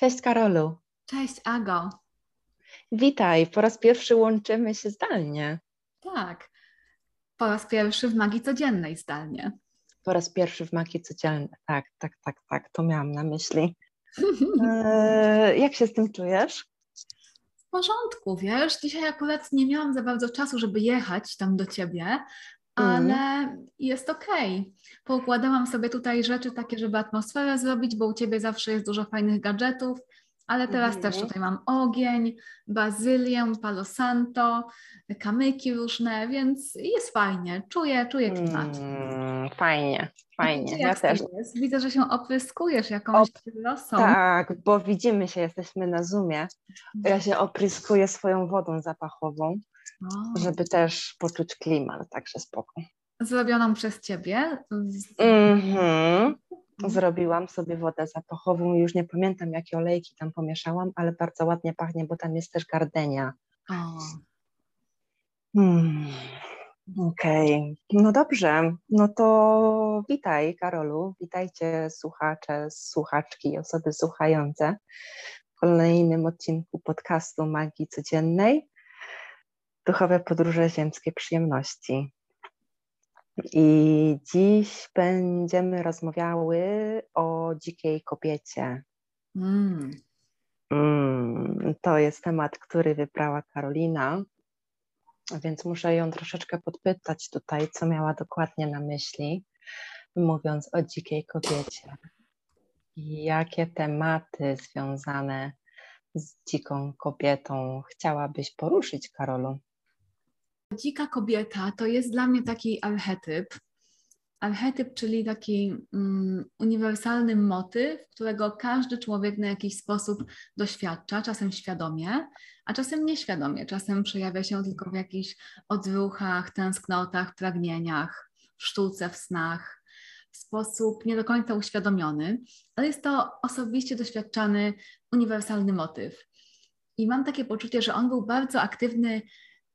Cześć Karolu. Cześć Ago. Witaj, po raz pierwszy łączymy się zdalnie. Tak, po raz pierwszy w Magii Codziennej zdalnie. Po raz pierwszy w Magii Codziennej, tak, tak, tak, tak, to miałam na myśli. Eee, jak się z tym czujesz? W porządku, wiesz, dzisiaj akurat nie miałam za bardzo czasu, żeby jechać tam do Ciebie, ale mm. jest okej. Okay. Poukładałam sobie tutaj rzeczy takie, żeby atmosferę zrobić, bo u Ciebie zawsze jest dużo fajnych gadżetów, ale teraz mhm. też tutaj mam ogień, bazylię, palo santo, kamyki różne, więc jest fajnie. Czuję, czuję klimat. Mm, fajnie, fajnie. Ja też. Jest? Widzę, że się opryskujesz jakąś rosą. Tak, bo widzimy się, jesteśmy na Zoomie. Ja się opryskuję swoją wodą zapachową, o. żeby też poczuć klimat, także spoko. Zrobioną przez Ciebie? Mhm. Mhm. Zrobiłam sobie wodę zapachową, już nie pamiętam jakie olejki tam pomieszałam, ale bardzo ładnie pachnie, bo tam jest też gardenia. Hmm. Okej, okay. no dobrze. No to witaj Karolu, witajcie słuchacze, słuchaczki, osoby słuchające w kolejnym odcinku podcastu Magii Codziennej. Duchowe podróże ziemskie przyjemności. I dziś będziemy rozmawiały o dzikiej kobiecie. Mm. Mm, to jest temat, który wybrała Karolina, więc muszę ją troszeczkę podpytać tutaj, co miała dokładnie na myśli, mówiąc o dzikiej kobiecie. Jakie tematy związane z dziką kobietą chciałabyś poruszyć, Karolu? Dzika kobieta to jest dla mnie taki archetyp. Archetyp, czyli taki um, uniwersalny motyw, którego każdy człowiek na jakiś sposób doświadcza, czasem świadomie, a czasem nieświadomie. Czasem przejawia się tylko w jakichś odruchach, tęsknotach, pragnieniach, w sztuce, w snach, w sposób nie do końca uświadomiony, ale jest to osobiście doświadczany uniwersalny motyw. I mam takie poczucie, że on był bardzo aktywny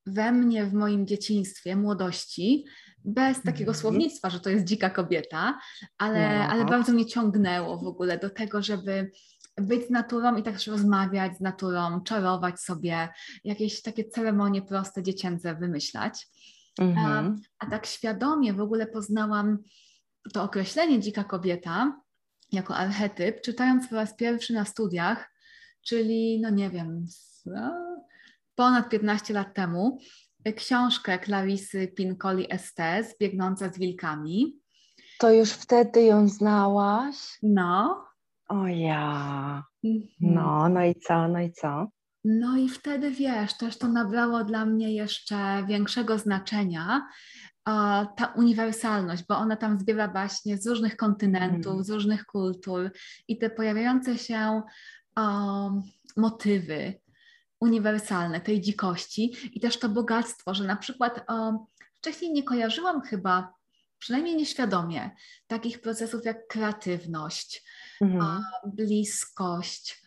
we mnie w moim dzieciństwie, młodości, bez takiego mm. słownictwa, że to jest dzika kobieta, ale, no. ale bardzo mnie ciągnęło w ogóle do tego, żeby być z naturą i też rozmawiać z naturą, czarować sobie, jakieś takie ceremonie proste, dziecięce wymyślać. Mm-hmm. A, mhm. a tak świadomie w ogóle poznałam to określenie dzika kobieta jako archetyp, czytając po raz pierwszy na studiach, czyli no nie wiem, ponad 15 lat temu książkę Clarisy Pincoli Estes, Biegnąca z wilkami. To już wtedy ją znałaś? No. O ja. Mhm. No, no i co, no i co? No i wtedy wiesz, też to nabrało dla mnie jeszcze większego znaczenia, ta uniwersalność, bo ona tam zbiera baśnie z różnych kontynentów, mm. z różnych kultur i te pojawiające się um, motywy, uniwersalne, tej dzikości i też to bogactwo, że na przykład o, wcześniej nie kojarzyłam chyba, przynajmniej nieświadomie, takich procesów jak kreatywność, mhm. bliskość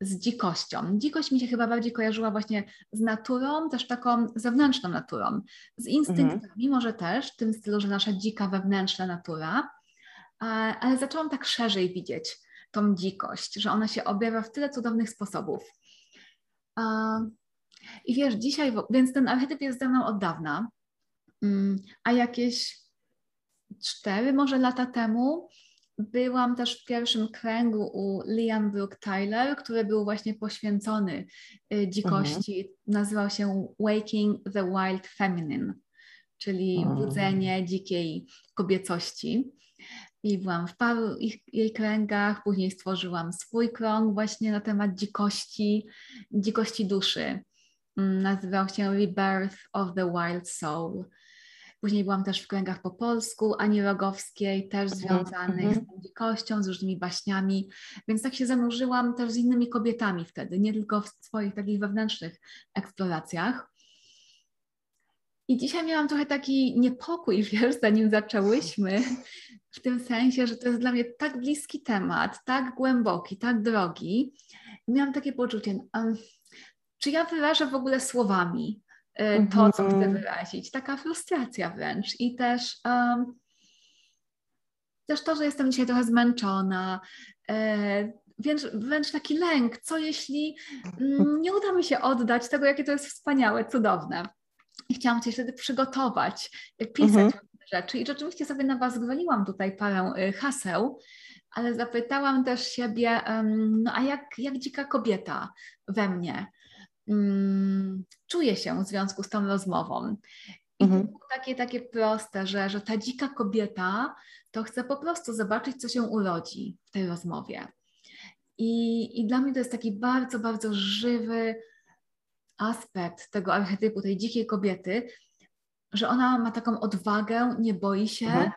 z dzikością. Dzikość mi się chyba bardziej kojarzyła właśnie z naturą, też taką zewnętrzną naturą, z instynktami mhm. może też, w tym stylu, że nasza dzika wewnętrzna natura, ale zaczęłam tak szerzej widzieć tą dzikość, że ona się objawia w tyle cudownych sposobów. I wiesz, dzisiaj, więc ten archetyp jest ze mną od dawna, mm, a jakieś cztery może lata temu byłam też w pierwszym kręgu u Liam Brooke Tyler, który był właśnie poświęcony y, dzikości. Mhm. Nazywał się Waking the Wild Feminine, czyli mhm. budzenie dzikiej kobiecości i byłam w paru ich, jej kręgach, później stworzyłam swój krąg właśnie na temat dzikości, dzikości duszy. Mm, nazywał się Rebirth of the Wild Soul. Później byłam też w kręgach po polsku, Ani Rogowskiej, też mhm, związanych mm -hmm. z tą dzikością, z różnymi baśniami, więc tak się zanurzyłam też z innymi kobietami wtedy, nie tylko w swoich takich wewnętrznych eksploracjach. I dzisiaj miałam trochę taki niepokój, wiesz, zanim zaczęłyśmy, w tym sensie, że to jest dla mnie tak bliski temat, tak głęboki, tak drogi. I miałam takie poczucie, um, czy ja wyrażę w ogóle słowami y, to, co chcę mhm. wyrazić. Taka frustracja wręcz i też, um, też to, że jestem dzisiaj trochę zmęczona, y, wręcz, wręcz taki lęk, co jeśli mm, nie uda mi się oddać tego, jakie to jest wspaniałe, cudowne. I chciałam Cię wtedy przygotować, pisać mhm. rzeczy i rzeczywiście sobie na Was gwoliłam tutaj parę y, haseł, ale zapytałam też siebie, no a jak, jak dzika kobieta we mnie um, czuje się w związku z tą rozmową? I mhm. to było takie, takie proste, że, że ta dzika kobieta to chce po prostu zobaczyć, co się urodzi w tej rozmowie. I, I dla mnie to jest taki bardzo, bardzo żywy aspekt tego archetypu, tej dzikiej kobiety, że ona ma taką odwagę, nie boi się, mhm.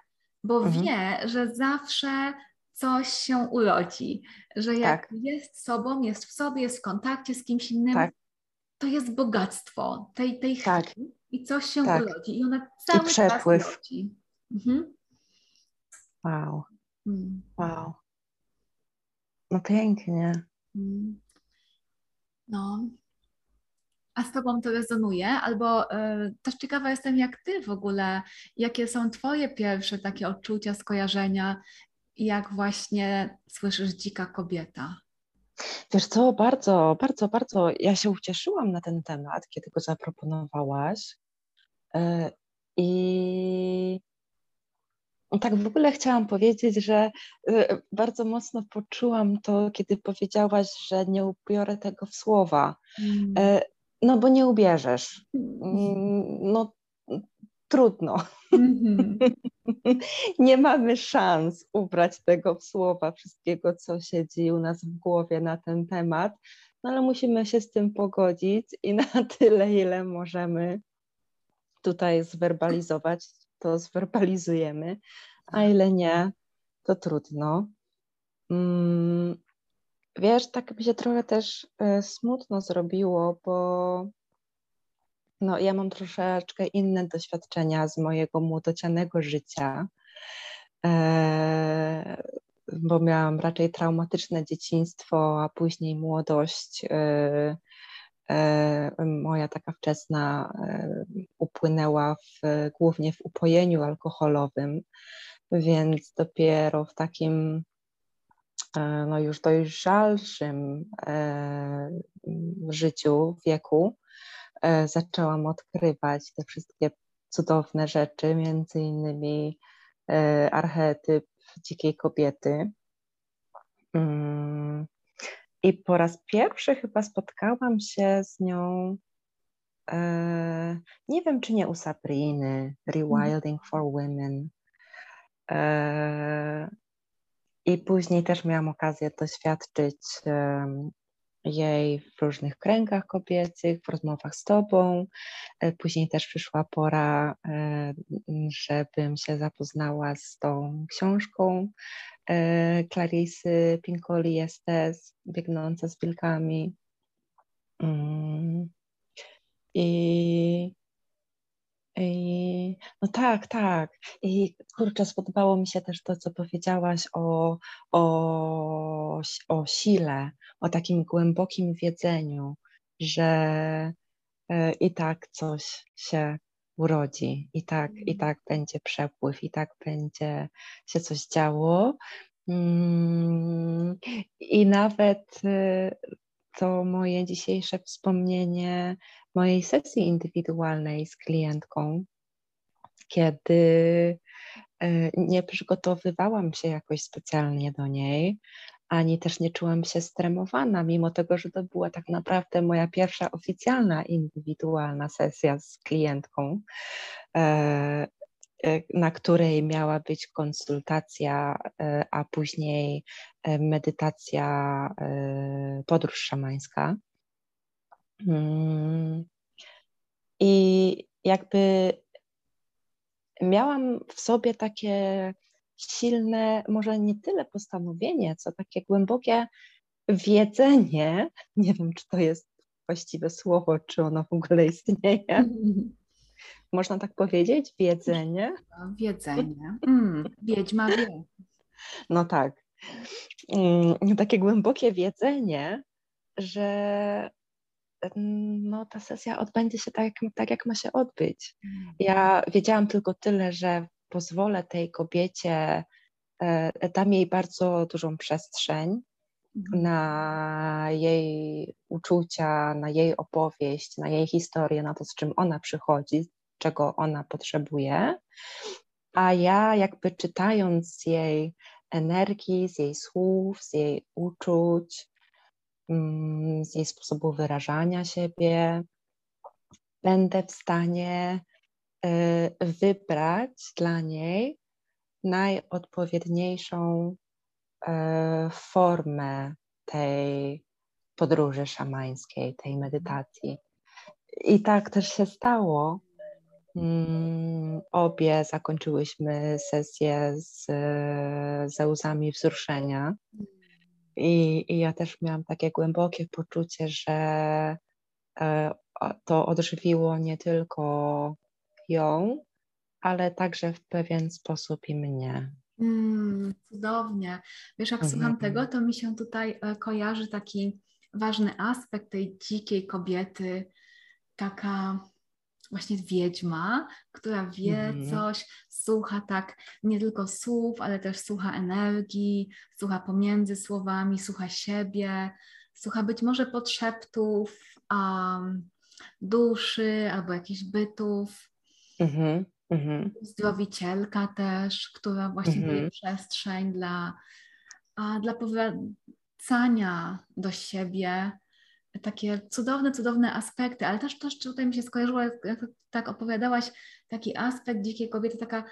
bo mhm. wie, że zawsze coś się urodzi, że jak tak. jest sobą, jest w sobie, jest w kontakcie z kimś innym, tak. to jest bogactwo tej, tej tak. chwili i coś się tak. urodzi. I ona cały I przepływ. czas urodzi. Mhm. Wow. Mm. Wow. No pięknie. Mm. No. A z Tobą to rezonuje? Albo y, też ciekawa jestem, jak Ty w ogóle, jakie są Twoje pierwsze takie odczucia, skojarzenia, jak właśnie słyszysz dzika kobieta? Wiesz co, bardzo, bardzo, bardzo ja się ucieszyłam na ten temat, kiedy go zaproponowałaś. Y, I tak w ogóle chciałam powiedzieć, że y, bardzo mocno poczułam to, kiedy powiedziałaś, że nie ubiorę tego w słowa. Mm. E, no bo nie ubierzesz. Mm, no trudno. Mm-hmm. nie mamy szans ubrać tego w słowa, wszystkiego, co siedzi u nas w głowie na ten temat, no ale musimy się z tym pogodzić i na tyle, ile możemy tutaj zwerbalizować, to zwerbalizujemy, a ile nie, to trudno. Mm, wiesz, tak mi się trochę też e, smutno zrobiło, bo no, ja mam troszeczkę inne doświadczenia z mojego młodocianego życia, e, bo miałam raczej traumatyczne dzieciństwo, a później młodość. E, moja taka wczesna upłynęła w, głównie w upojeniu alkoholowym, więc dopiero w takim e, no już dojrzalszym e, życiu, wieku e, zaczęłam odkrywać te wszystkie cudowne rzeczy, między innymi archetyp dzikiej kobiety. Mm. I po raz pierwszy chyba spotkałam się z nią, nie wiem czy nie u Sabriny, Rewilding for Women, E, I później też miałam okazję doświadczyć jej w różnych kręgach kobiecych, w rozmowach z Tobą. E, później też przyszła pora, e, żebym się zapoznała z tą książką Clarisy Pinkoli Estes, Biegnąca z wilkami. Mm. I i, no tak, tak. I kurczę, spodobało mi się też to, co powiedziałaś o, o, o sile, o takim głębokim wiedzeniu, że e, i tak coś się urodzi, i tak, i mm. tak będzie przepływ, i tak będzie się coś działo. Mm, I nawet e, to moje dzisiejsze wspomnienie mojej sesji indywidualnej z klientką, kiedy e, nie przygotowywałam się jakoś specjalnie do niej, ani też nie czułam się stremowana, mimo tego, że to była tak naprawdę moja pierwsza oficjalna, indywidualna sesja z klientką, e, e, na której miała być konsultacja, a później medytacja, podróż szamańska. Mm. I jakby miałam w sobie takie silne, może nie tyle postanowienie, co takie głębokie wiedzenie. Nie wiem, czy to jest właściwe słowo, czy ono w ogóle istnieje. Można tak powiedzieć? Wiedzenie? Wiedzenie. Mm, wiedźma wie. No tak. Mm, takie głębokie wiedzenie, że no, ta sesja odbędzie się tak, jak, tak, jak ma się odbyć. Mm. Ja wiedziałam tylko tyle, że pozwolę tej kobiecie, e, dam jej bardzo dużą przestrzeń, mhm. na jej uczucia, na jej opowieść, na jej historię, na to, z czym ona przychodzi, czego ona potrzebuje. A ja, jakby czytając z jej energii, z jej słów, z jej uczuć, mm, z jej sposobu wyrażania siebie, będę w stanie y, wybrać dla niej najodpowiedniejszą y, formę tej podróży szamańskiej, tej medytacji. I tak też się stało. Mm, obie zakończyłyśmy sesję z, ze łzami wzruszenia. I, I ja też miałam takie głębokie poczucie, że e, to odżywiło nie tylko ją, ale także w pewien sposób i mnie. Mm, cudownie. Wiesz, jak słucham mhm. tego, to mi się tutaj e, kojarzy taki ważny aspekt tej dzikiej kobiety, taka właśnie wiedźma, która wie mhm. coś, słucha tak nie tylko słów, ale też słucha energii, słucha pomiędzy słowami, słucha siebie, słucha być może podszeptów um, duszy albo jakichś bytów. Mhm. Mhm. Zdrowicielka też, która właśnie mhm. daje przestrzeń dla, a, dla powracania do siebie, takie cudowne, cudowne aspekty, ale też, też tutaj mi się skojarzyło, jak tak opowiadałaś, taki aspekt dzikiej kobiety, taka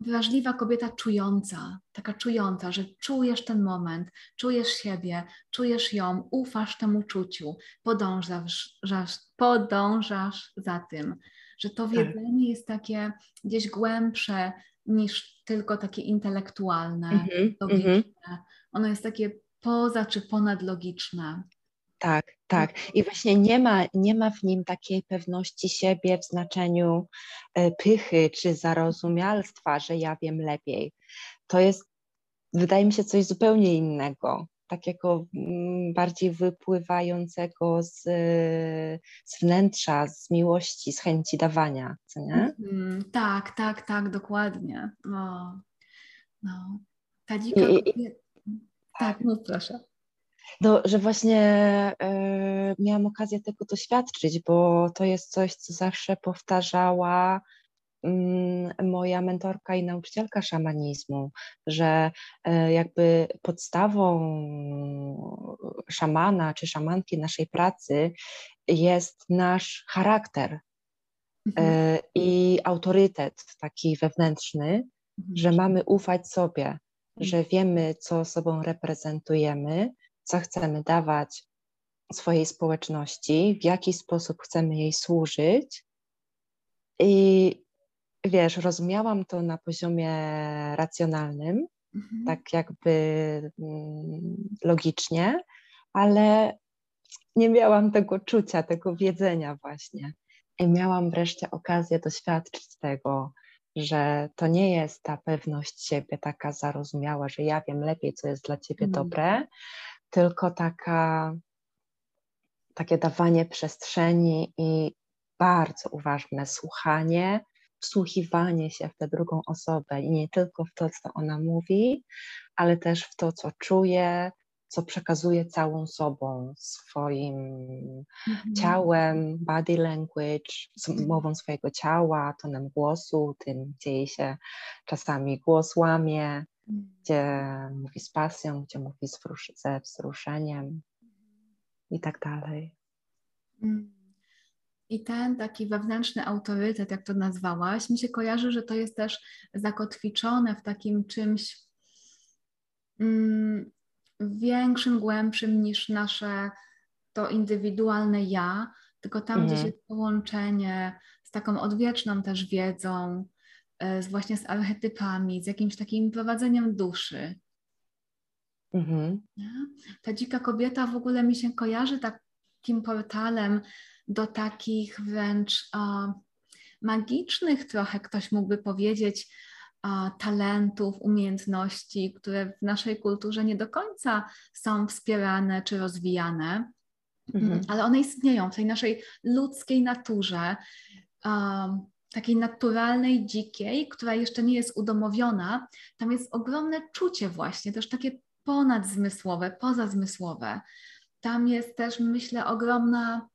wrażliwa kobieta czująca, taka czująca, że czujesz ten moment, czujesz siebie, czujesz ją, ufasz temu czuciu, podążasz, podążasz za tym, że to tak. wiedzenie jest takie gdzieś głębsze niż tylko takie intelektualne, mm -hmm, logiczne. Mm -hmm. Ono jest takie poza czy ponadlogiczne. Tak, tak. I właśnie nie ma, nie ma w nim takiej pewności siebie w znaczeniu e, pychy czy zarozumialstwa, że ja wiem lepiej. To jest, wydaje mi się, coś zupełnie innego, takiego mm, bardziej wypływającego z, z wnętrza, z miłości, z chęci dawania, co nie? Mm, tak, tak, tak, dokładnie. No, no. Ta dzika... I, i, tak, no proszę. No, że właśnie y, miałam okazję tego doświadczyć, bo to jest coś, co zawsze powtarzała y, moja mentorka i nauczycielka szamanizmu, że y, jakby podstawą szamana czy szamanki naszej pracy jest nasz charakter mhm. i autorytet taki wewnętrzny, mhm. że mamy ufać sobie, że mhm. wiemy, co sobą reprezentujemy, co chcemy dawać swojej społeczności, w jaki sposób chcemy jej służyć. I wiesz, rozumiałam to na poziomie racjonalnym, mhm. tak jakby mm, logicznie, ale nie miałam tego czucia, tego wiedzenia właśnie. I miałam wreszcie okazję doświadczyć tego, że to nie jest ta pewność siebie taka zarozumiała, że ja wiem lepiej, co jest dla ciebie mhm. dobre, tylko taka, takie dawanie przestrzeni i bardzo uważne słuchanie, wsłuchiwanie się w tę drugą osobę i nie tylko w to, co ona mówi, ale też w to, co czuje, co przekazuje całą sobą, swoim mhm. ciałem, body language, mową swojego ciała, tonem głosu, tym, gdzie jej się czasami głos łamie, gdzie mówi z pasją, gdzie mówi z ze wzruszeniem i tak dalej. Mm. I ten taki wewnętrzny autorytet, jak to nazwałaś, mi się kojarzy, że to jest też zakotwiczone w takim czymś mm, większym, głębszym niż nasze to indywidualne ja, tylko tam mhm. gdzieś jest połączenie z taką odwieczną też wiedzą, z właśnie z archetypami, z jakimś takim prowadzeniem duszy. Mhm. Ta dzika kobieta w ogóle mi się kojarzy takim portalem do takich wręcz o, magicznych trochę, ktoś mógłby powiedzieć, o, talentów, umiejętności, które w naszej kulturze nie do końca są wspierane czy rozwijane, mhm. ale one istnieją w tej naszej ludzkiej naturze takiej naturalnej, dzikiej, która jeszcze nie jest udomowiona, tam jest ogromne czucie właśnie, też takie ponadzmysłowe, pozazmysłowe. Tam jest też, myślę, ogromna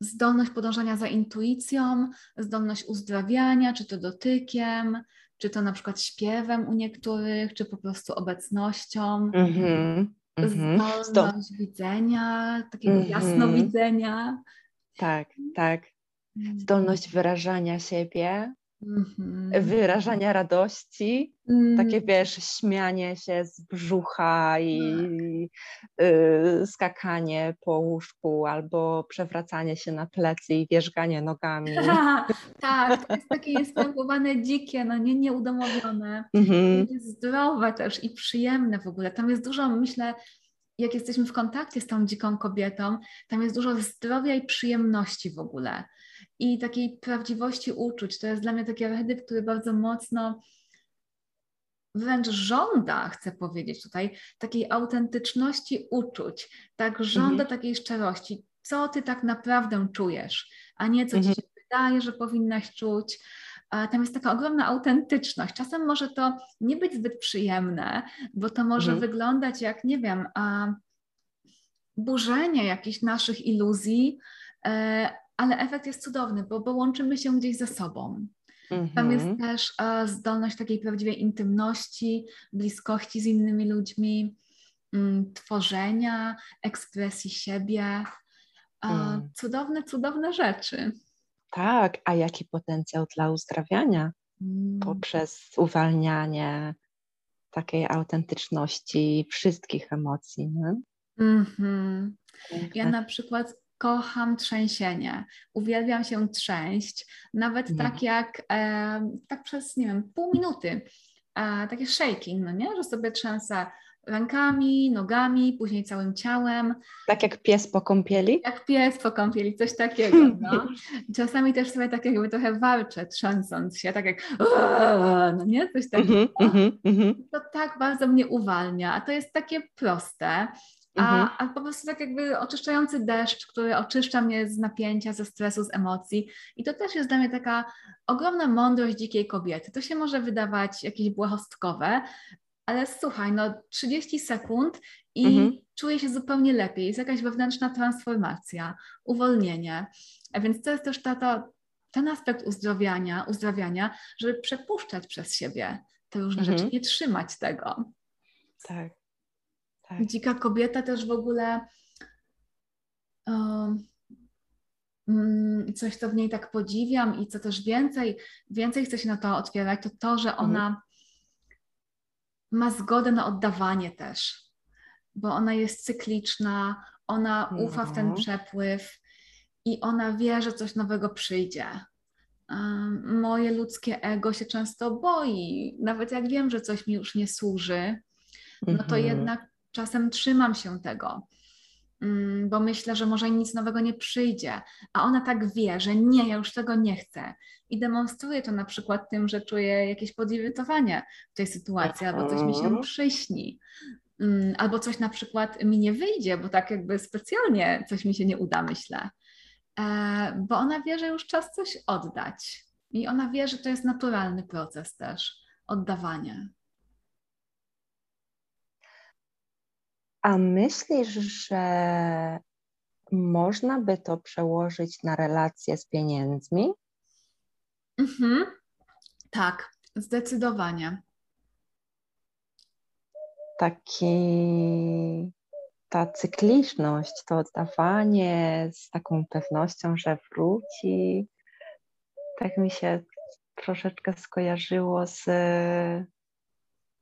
zdolność podążania za intuicją, zdolność uzdrawiania, czy to dotykiem, czy to na przykład śpiewem u niektórych, czy po prostu obecnością. Mm-hmm. Zdolność widzenia, takiego mm-hmm. jasnowidzenia. Tak, tak. Zdolność wyrażania siebie, Mm-hmm. wyrażania radości, mm. takie wiesz, śmianie się z brzucha i tak. y, skakanie po łóżku albo przewracanie się na plecy i wierzganie nogami. tak, to jest takie nieskrępowane dzikie, no nie nieudomowione, mm-hmm. zdrowe też i przyjemne w ogóle. Tam jest dużo, myślę, jak jesteśmy w kontakcie z tą dziką kobietą, tam jest dużo zdrowia i przyjemności w ogóle i takiej prawdziwości uczuć. To jest dla mnie taki archetyp, który bardzo mocno wręcz żąda, chcę powiedzieć tutaj, takiej autentyczności uczuć, tak żąda mhm. takiej szczerości. Co ty tak naprawdę czujesz, a nie co mhm. ci się wydaje, że powinnaś czuć. Tam jest taka ogromna autentyczność. Czasem może to nie być zbyt przyjemne, bo to może mhm. wyglądać jak, nie wiem, a, burzenie jakichś naszych iluzji, e, ale efekt jest cudowny, bo, bo łączymy się gdzieś ze sobą. Tam jest mhm. też e, zdolność takiej prawdziwej intymności, bliskości z innymi ludźmi, mm, tworzenia, ekspresji siebie. E, mm. Cudowne, cudowne rzeczy. Tak, a jaki potencjał dla uzdrawiania mm. poprzez uwalnianie takiej autentyczności wszystkich emocji. Nie? Mm-hmm. Ja na przykład kocham trzęsienie. Uwielbiam się trzęść, nawet mm. tak jak e, tak przez, nie wiem, pół minuty. E, takie shaking, no nie? Że sobie trzęsę rękami, nogami, później całym ciałem. Tak jak pies po kąpieli? Jak pies po kąpieli, coś takiego. No. Czasami też sobie tak jakby trochę walczę, trzęsąc się, tak jak no nie? Coś takiego. Mm-hmm, mm-hmm. To tak bardzo mnie uwalnia, a to jest takie proste. A, mhm. a po prostu tak jakby oczyszczający deszcz, który oczyszcza mnie z napięcia, ze stresu, z emocji. I to też jest dla mnie taka ogromna mądrość dzikiej kobiety. To się może wydawać jakieś błahostkowe, ale słuchaj, no 30 sekund i mhm. czuję się zupełnie lepiej. Jest jakaś wewnętrzna transformacja, uwolnienie. A więc to jest też ta, ta, ten aspekt uzdrowiania, uzdrawiania, żeby przepuszczać przez siebie te różne mhm. rzeczy, nie trzymać tego. Tak. Tak. Dzika kobieta też w ogóle um, coś, co w niej tak podziwiam i co też więcej, więcej chcę się na to otwierać, to to, że mhm. ona mhm. ma zgodę na oddawanie też, bo ona jest cykliczna, ona mhm. ufa w ten mhm. przepływ i ona wie, że coś nowego przyjdzie. Um, moje ludzkie ego się często boi, nawet jak wiem, że coś mi już nie służy, no to mhm. jednak czasem trzymam się tego, mm, bo myślę, że może nic nowego nie przyjdzie, a ona tak wie, że nie, ja już tego nie chcę. I demonstruje to na przykład tym, że czuje jakieś podirytowanie w tej sytuacji, albo coś mi się przyśni, mm, albo coś na przykład mi nie wyjdzie, bo tak jakby specjalnie coś mi się nie uda, myślę. E, bo ona wie, że już czas coś oddać. I ona wie, że to jest naturalny proces też oddawania. A myślisz, że można by to przełożyć na relacje z pieniędzmi? Mhm. Tak, zdecydowanie. Taki, ta cykliczność, to oddawanie z taką pewnością, że wróci, tak mi się troszeczkę skojarzyło z,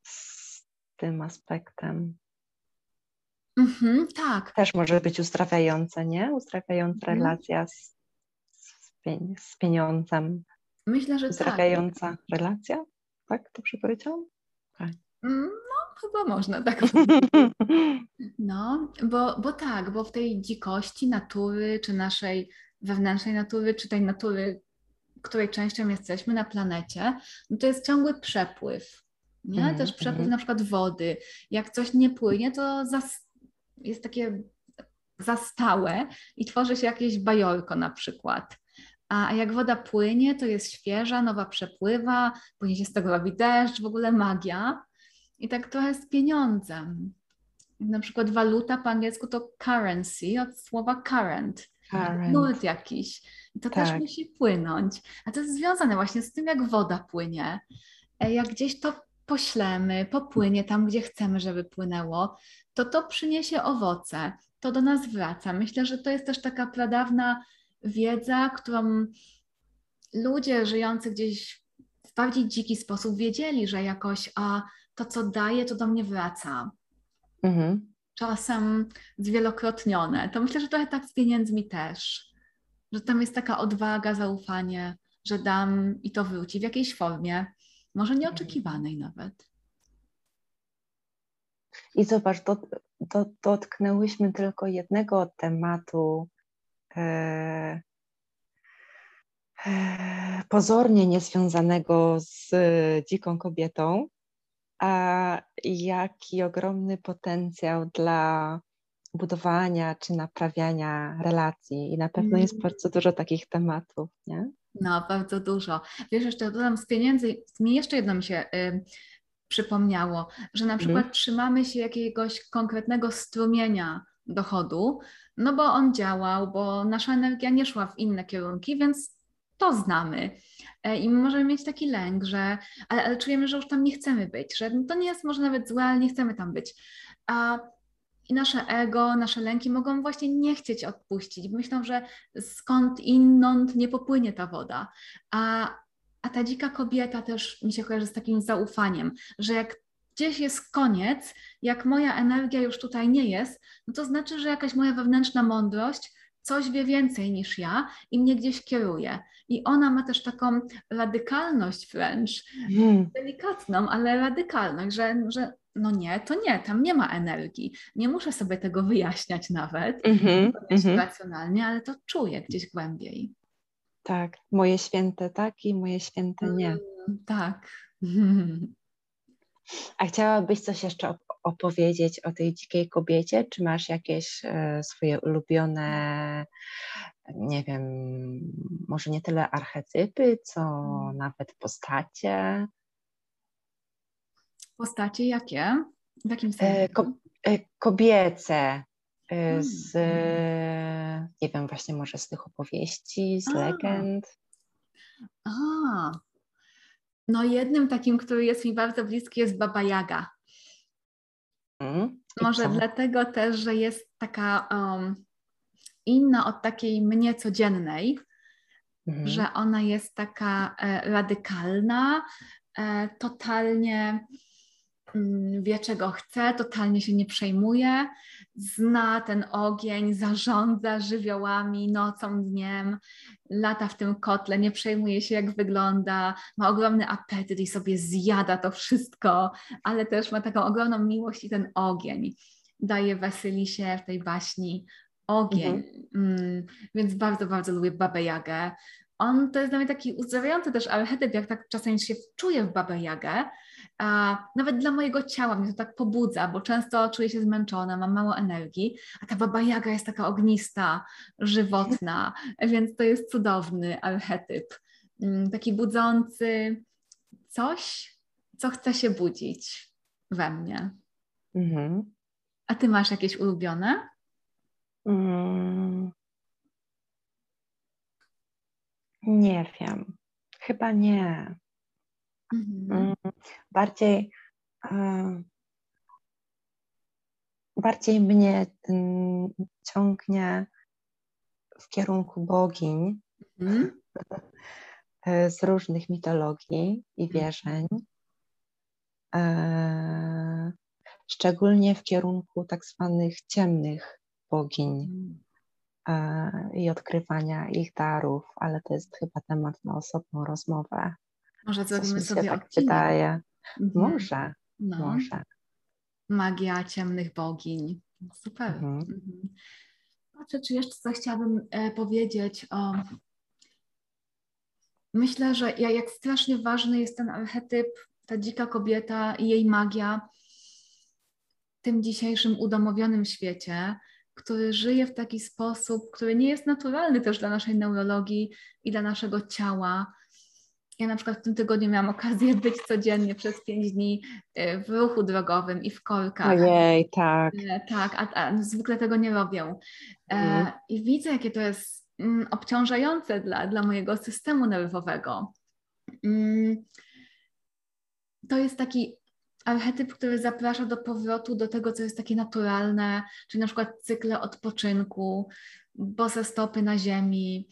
z tym aspektem. Mhm, tak. Też może być uzdrawiające, nie? Uzdrawiająca mhm. relacja z, z, pieniądzem. Myślę, że uzdrawiająca tak. relacja? Tak, dobrze powiedziałam? Tak. Mm, no, chyba można tak No, bo, bo tak, bo w tej dzikości natury, czy naszej wewnętrznej natury, czy tej natury, której częścią jesteśmy na planecie, no to jest ciągły przepływ. Nie? Mm, Też przepływ mm. na przykład wody. Jak coś nie płynie, to zas jest takie zastałe i tworzy się jakieś bajorko na przykład. A jak woda płynie, to jest świeża, nowa przepływa, później się z tego robi deszcz, w ogóle magia. I tak trochę z pieniądzem. Na przykład waluta po angielsku to currency od słowa current. Current. Nurt jakiś. I to też Tak. musi płynąć. A to jest związane właśnie z tym, jak woda płynie. E, Jak gdzieś to poślemy, popłynie tam, gdzie chcemy, żeby płynęło, to to przyniesie owoce. To do nas wraca. Myślę, że to jest też taka pradawna wiedza, którą ludzie żyjący gdzieś w bardziej dziki sposób wiedzieli, że jakoś a to, co daje, to do mnie wraca. Mhm. Czasem zwielokrotnione. To myślę, że trochę tak z pieniędzmi też. Że tam jest taka odwaga, zaufanie, że dam i to wróci w jakiejś formie, może nieoczekiwanej nawet. I zobacz, do, do, dotknęłyśmy tylko jednego tematu e, e, pozornie niezwiązanego z e, dziką kobietą, a jaki ogromny potencjał dla budowania czy naprawiania relacji. I na pewno jest Mm. bardzo dużo takich tematów, nie? No, bardzo dużo. Wiesz, jeszcze dodam z pieniędzy, mi jeszcze jedno mi się y, przypomniało, że na przykład trzymamy się jakiegoś konkretnego strumienia dochodu, no bo on działał, bo nasza energia nie szła w inne kierunki, więc to znamy. E, I możemy mieć taki lęk, że ale, ale czujemy, że już tam nie chcemy być, że to nie jest może nawet złe, ale nie chcemy tam być. A i nasze ego, nasze lęki mogą właśnie nie chcieć odpuścić. Myślą, że skąd inąd nie popłynie ta woda. A, a ta dzika kobieta też mi się kojarzy z takim zaufaniem, że jak gdzieś jest koniec, jak moja energia już tutaj nie jest, no to znaczy, że jakaś moja wewnętrzna mądrość coś wie więcej niż ja i mnie gdzieś kieruje. I ona ma też taką radykalność wręcz, Mhm. delikatną, ale radykalność, że, że no nie, to nie, tam nie ma energii. Nie muszę sobie tego wyjaśniać nawet Mhm, jeszcze mhm. racjonalnie, ale to czuję gdzieś głębiej. Tak, moje święte tak i moje święte nie. Mm, Tak. A chciałabyś coś jeszcze op- opowiedzieć o tej dzikiej kobiecie? Czy masz jakieś e, swoje ulubione, nie wiem, może nie tyle archetypy, co nawet postacie? Postacie jakie? W jakim E, sensie? ko- e, kobiece, e, z, Mm. e, nie wiem, właśnie może z tych opowieści, z A. legend. A, no jednym takim, który jest mi bardzo bliski jest Baba Jaga. Mm, Może dlatego też, że jest taka um, inna od takiej mnie codziennej, Mhm. że ona jest taka e, radykalna, e, totalnie wie, czego chce, totalnie się nie przejmuje, zna ten ogień, zarządza żywiołami nocą, dniem, lata w tym kotle, nie przejmuje się, jak wygląda, ma ogromny apetyt i sobie zjada to wszystko, ale też ma taką ogromną miłość i ten ogień. Daje Wasylisie w tej baśni ogień. Mm, więc bardzo, bardzo lubię Babę Jagę. On to jest dla mnie taki uzdrawiający też archetyp, jak tak czasem się czuję w Babę Jagę. A nawet dla mojego ciała mnie to tak pobudza, bo często czuję się zmęczona, mam mało energii, a ta Baba Jaga jest taka ognista, żywotna, więc to jest cudowny archetyp. Mm, Taki budzący coś, co chce się budzić we mnie. Mhm. A ty masz jakieś ulubione? Mm. Nie wiem. Chyba nie. Mhm. Mm, Bardziej, bardziej mnie mm, ciągnie w kierunku bogiń Mhm. e, z różnych mitologii i Mhm. wierzeń. E, Szczególnie w kierunku tak zwanych ciemnych bogiń e, i odkrywania ich darów, ale to jest chyba temat na osobną rozmowę. Może zrobimy sobie tak odcinek. wydaje. Mhm. Może, No. może. Magia ciemnych bogiń. Super. Mhm. Mhm. Patrzę, czy jeszcze coś chciałabym e, powiedzieć o. Myślę, że ja- jak strasznie ważny jest ten archetyp, ta dzika kobieta i jej magia w tym dzisiejszym udomowionym świecie, który żyje w taki sposób, który nie jest naturalny też dla naszej neurologii i dla naszego ciała. Ja na przykład w tym tygodniu miałam okazję być codziennie przez pięć dni y, w ruchu drogowym i w korkach. Ojej, tak. E, tak, a, a zwykle tego nie robią. Mm. I widzę, jakie to jest mm, obciążające dla, dla mojego systemu nerwowego. Mm, to jest taki archetyp, który zaprasza do powrotu do tego, co jest takie naturalne, czyli na przykład cykle odpoczynku, bose stopy na ziemi,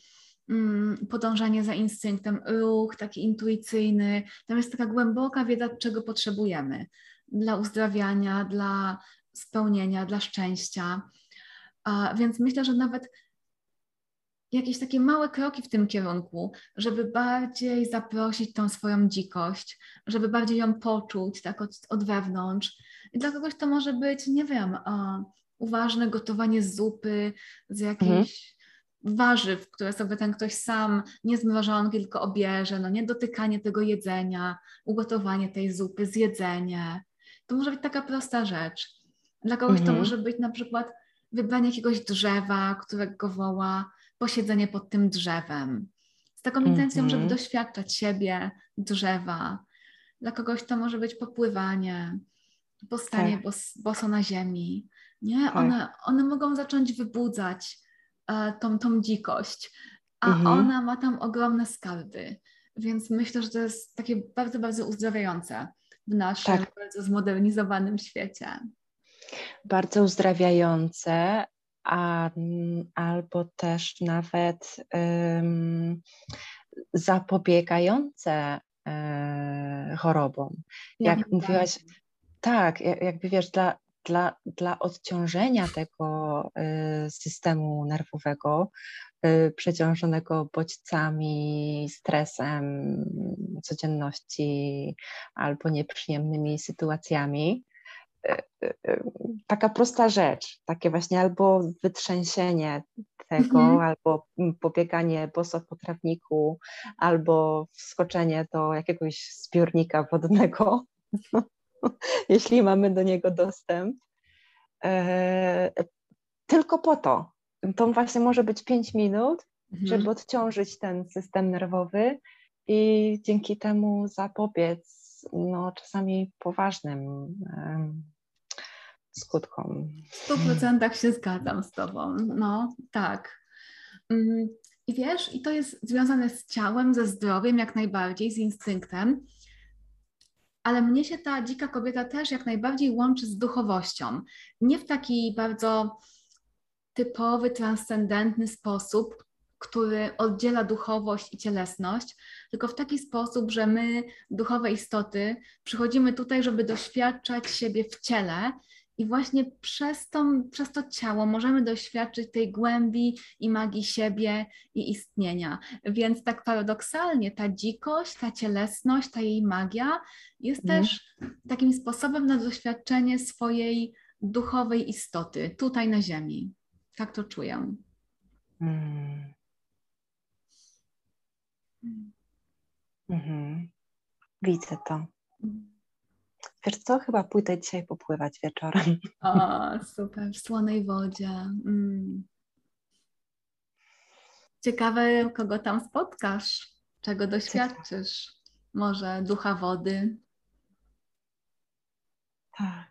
podążanie za instynktem, ruch taki intuicyjny. Tam jest taka głęboka wiedza, czego potrzebujemy dla uzdrawiania, dla spełnienia, dla szczęścia. A więc myślę, że nawet jakieś takie małe kroki w tym kierunku, żeby bardziej zaprosić tą swoją dzikość, żeby bardziej ją poczuć tak od, od wewnątrz. I dla kogoś to może być, nie wiem, uh, uważne gotowanie zupy z mhm. Warzyw, które sobie ten ktoś sam, nie z mrożonki, tylko obierze, no nie dotykanie tego jedzenia, ugotowanie tej zupy, zjedzenie. To może być taka prosta rzecz. Dla kogoś mhm. to może być na przykład wybranie jakiegoś drzewa, którego woła, posiedzenie pod tym drzewem. Z taką intencją, żeby mhm. doświadczać siebie, drzewa. Dla kogoś to może być popływanie, postanie tak. bos, boso na ziemi. Nie? Tak. One, one mogą zacząć wybudzać tą, tą dzikość, a mhm. ona ma tam ogromne skarby. Więc myślę, że to jest takie bardzo, bardzo uzdrawiające w naszym tak. bardzo zmodernizowanym świecie. Bardzo uzdrawiające, a, albo też nawet um, zapobiegające e, chorobom. Jak ja mówiłaś, tak, jakby wiesz, dla, dla, dla odciążenia tego y, systemu nerwowego, y, przeciążonego bodźcami, stresem codzienności albo nieprzyjemnymi sytuacjami, y, taka prosta rzecz, takie właśnie albo wytrzęsienie tego, mhm. albo pobieganie boso po trawniku, albo wskoczenie do jakiegoś zbiornika wodnego, jeśli mamy do niego dostęp. E, tylko po to. To właśnie może być 5 minut, mhm. żeby odciążyć ten system nerwowy i dzięki temu zapobiec no, czasami poważnym skutkom. W stu procentach się zgadzam z Tobą. No, tak. Mm, I wiesz, i to jest związane z ciałem, ze zdrowiem jak najbardziej, z instynktem, ale mnie się ta dzika kobieta też jak najbardziej łączy z duchowością. Nie w taki bardzo typowy, transcendentny sposób, który oddziela duchowość i cielesność, tylko w taki sposób, że my, duchowe istoty, przychodzimy tutaj, żeby doświadczać siebie w ciele i właśnie przez to, przez to ciało możemy doświadczyć tej głębi i magii siebie i istnienia. Więc tak paradoksalnie ta dzikość, ta cielesność, ta jej magia jest mm. też takim sposobem na doświadczenie swojej duchowej istoty tutaj na Ziemi. Tak to czuję. Mm. Mhm. Widzę to. Wiesz co, chyba pójdę dzisiaj popływać wieczorem. O, super, w słonej wodzie. Mm. Ciekawe, kogo tam spotkasz, czego doświadczysz. Może ducha wody. Tak.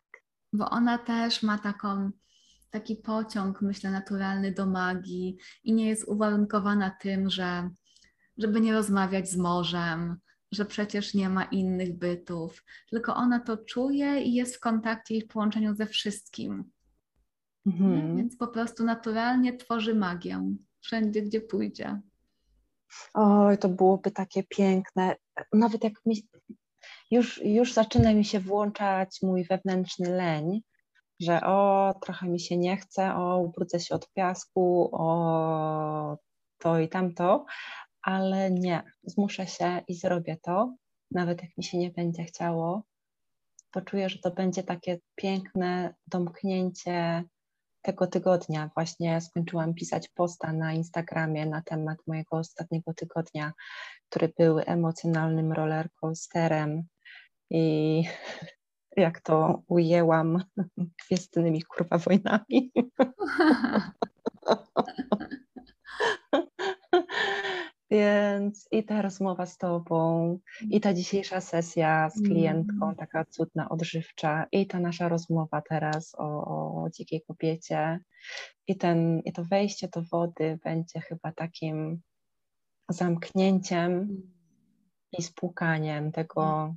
Bo ona też ma taką, taki pociąg, myślę, naturalny do magii i nie jest uwarunkowana tym, że żeby nie rozmawiać z morzem, że przecież nie ma innych bytów, tylko ona to czuje i jest w kontakcie i w połączeniu ze wszystkim. Mhm. Więc po prostu naturalnie tworzy magię wszędzie, gdzie pójdzie. Oj, to byłoby takie piękne. Nawet jak mi, już, już zaczyna mi się włączać mój wewnętrzny leń, że o, trochę mi się nie chce, o, ubrudzę się od piasku, o, to i tamto, ale nie, zmuszę się i zrobię to, nawet jak mi się nie będzie chciało. Poczuję, że to będzie takie piękne domknięcie tego tygodnia. Właśnie skończyłam pisać posta na Instagramie na temat mojego ostatniego tygodnia, który był emocjonalnym rollercoasterem i jak to ujęłam gwiezdnymi kurwa wojnami. Więc i ta rozmowa z Tobą, i ta dzisiejsza sesja z klientką, Mm. taka cudna, odżywcza, i ta nasza rozmowa teraz o, o dzikiej kobiecie, i, ten, i to wejście do wody będzie chyba takim zamknięciem i spłukaniem tego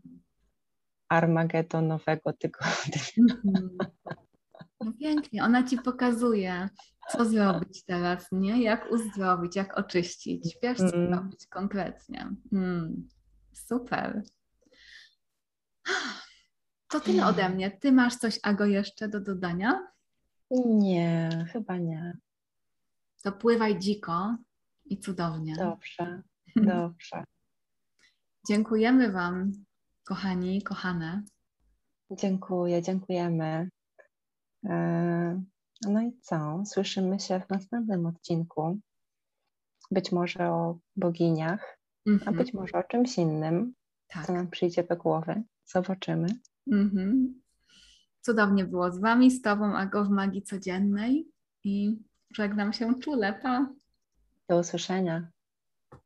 armagedonowego tygodnia. Mhm. No pięknie, ona ci pokazuje, co zrobić teraz, nie? Jak uzdrowić, jak oczyścić. Wiesz, co Mm. zrobić konkretnie. Mm. Super. To tyle ode mnie. Ty masz coś, Ago, jeszcze do dodania? Nie, chyba nie. To pływaj dziko i cudownie. Dobrze, dobrze. Dziękujemy Wam, kochani, kochane. Dziękuję, dziękujemy. E, No i co? Słyszymy się w następnym odcinku. Być może o boginiach, a Mhm, być może o czymś innym, tak. co nam przyjdzie do głowy. Zobaczymy. Mhm. Cudownie było z Wami, z Tobą, Ago w Magii Codziennej i żegnam się czule. Pa! Do usłyszenia.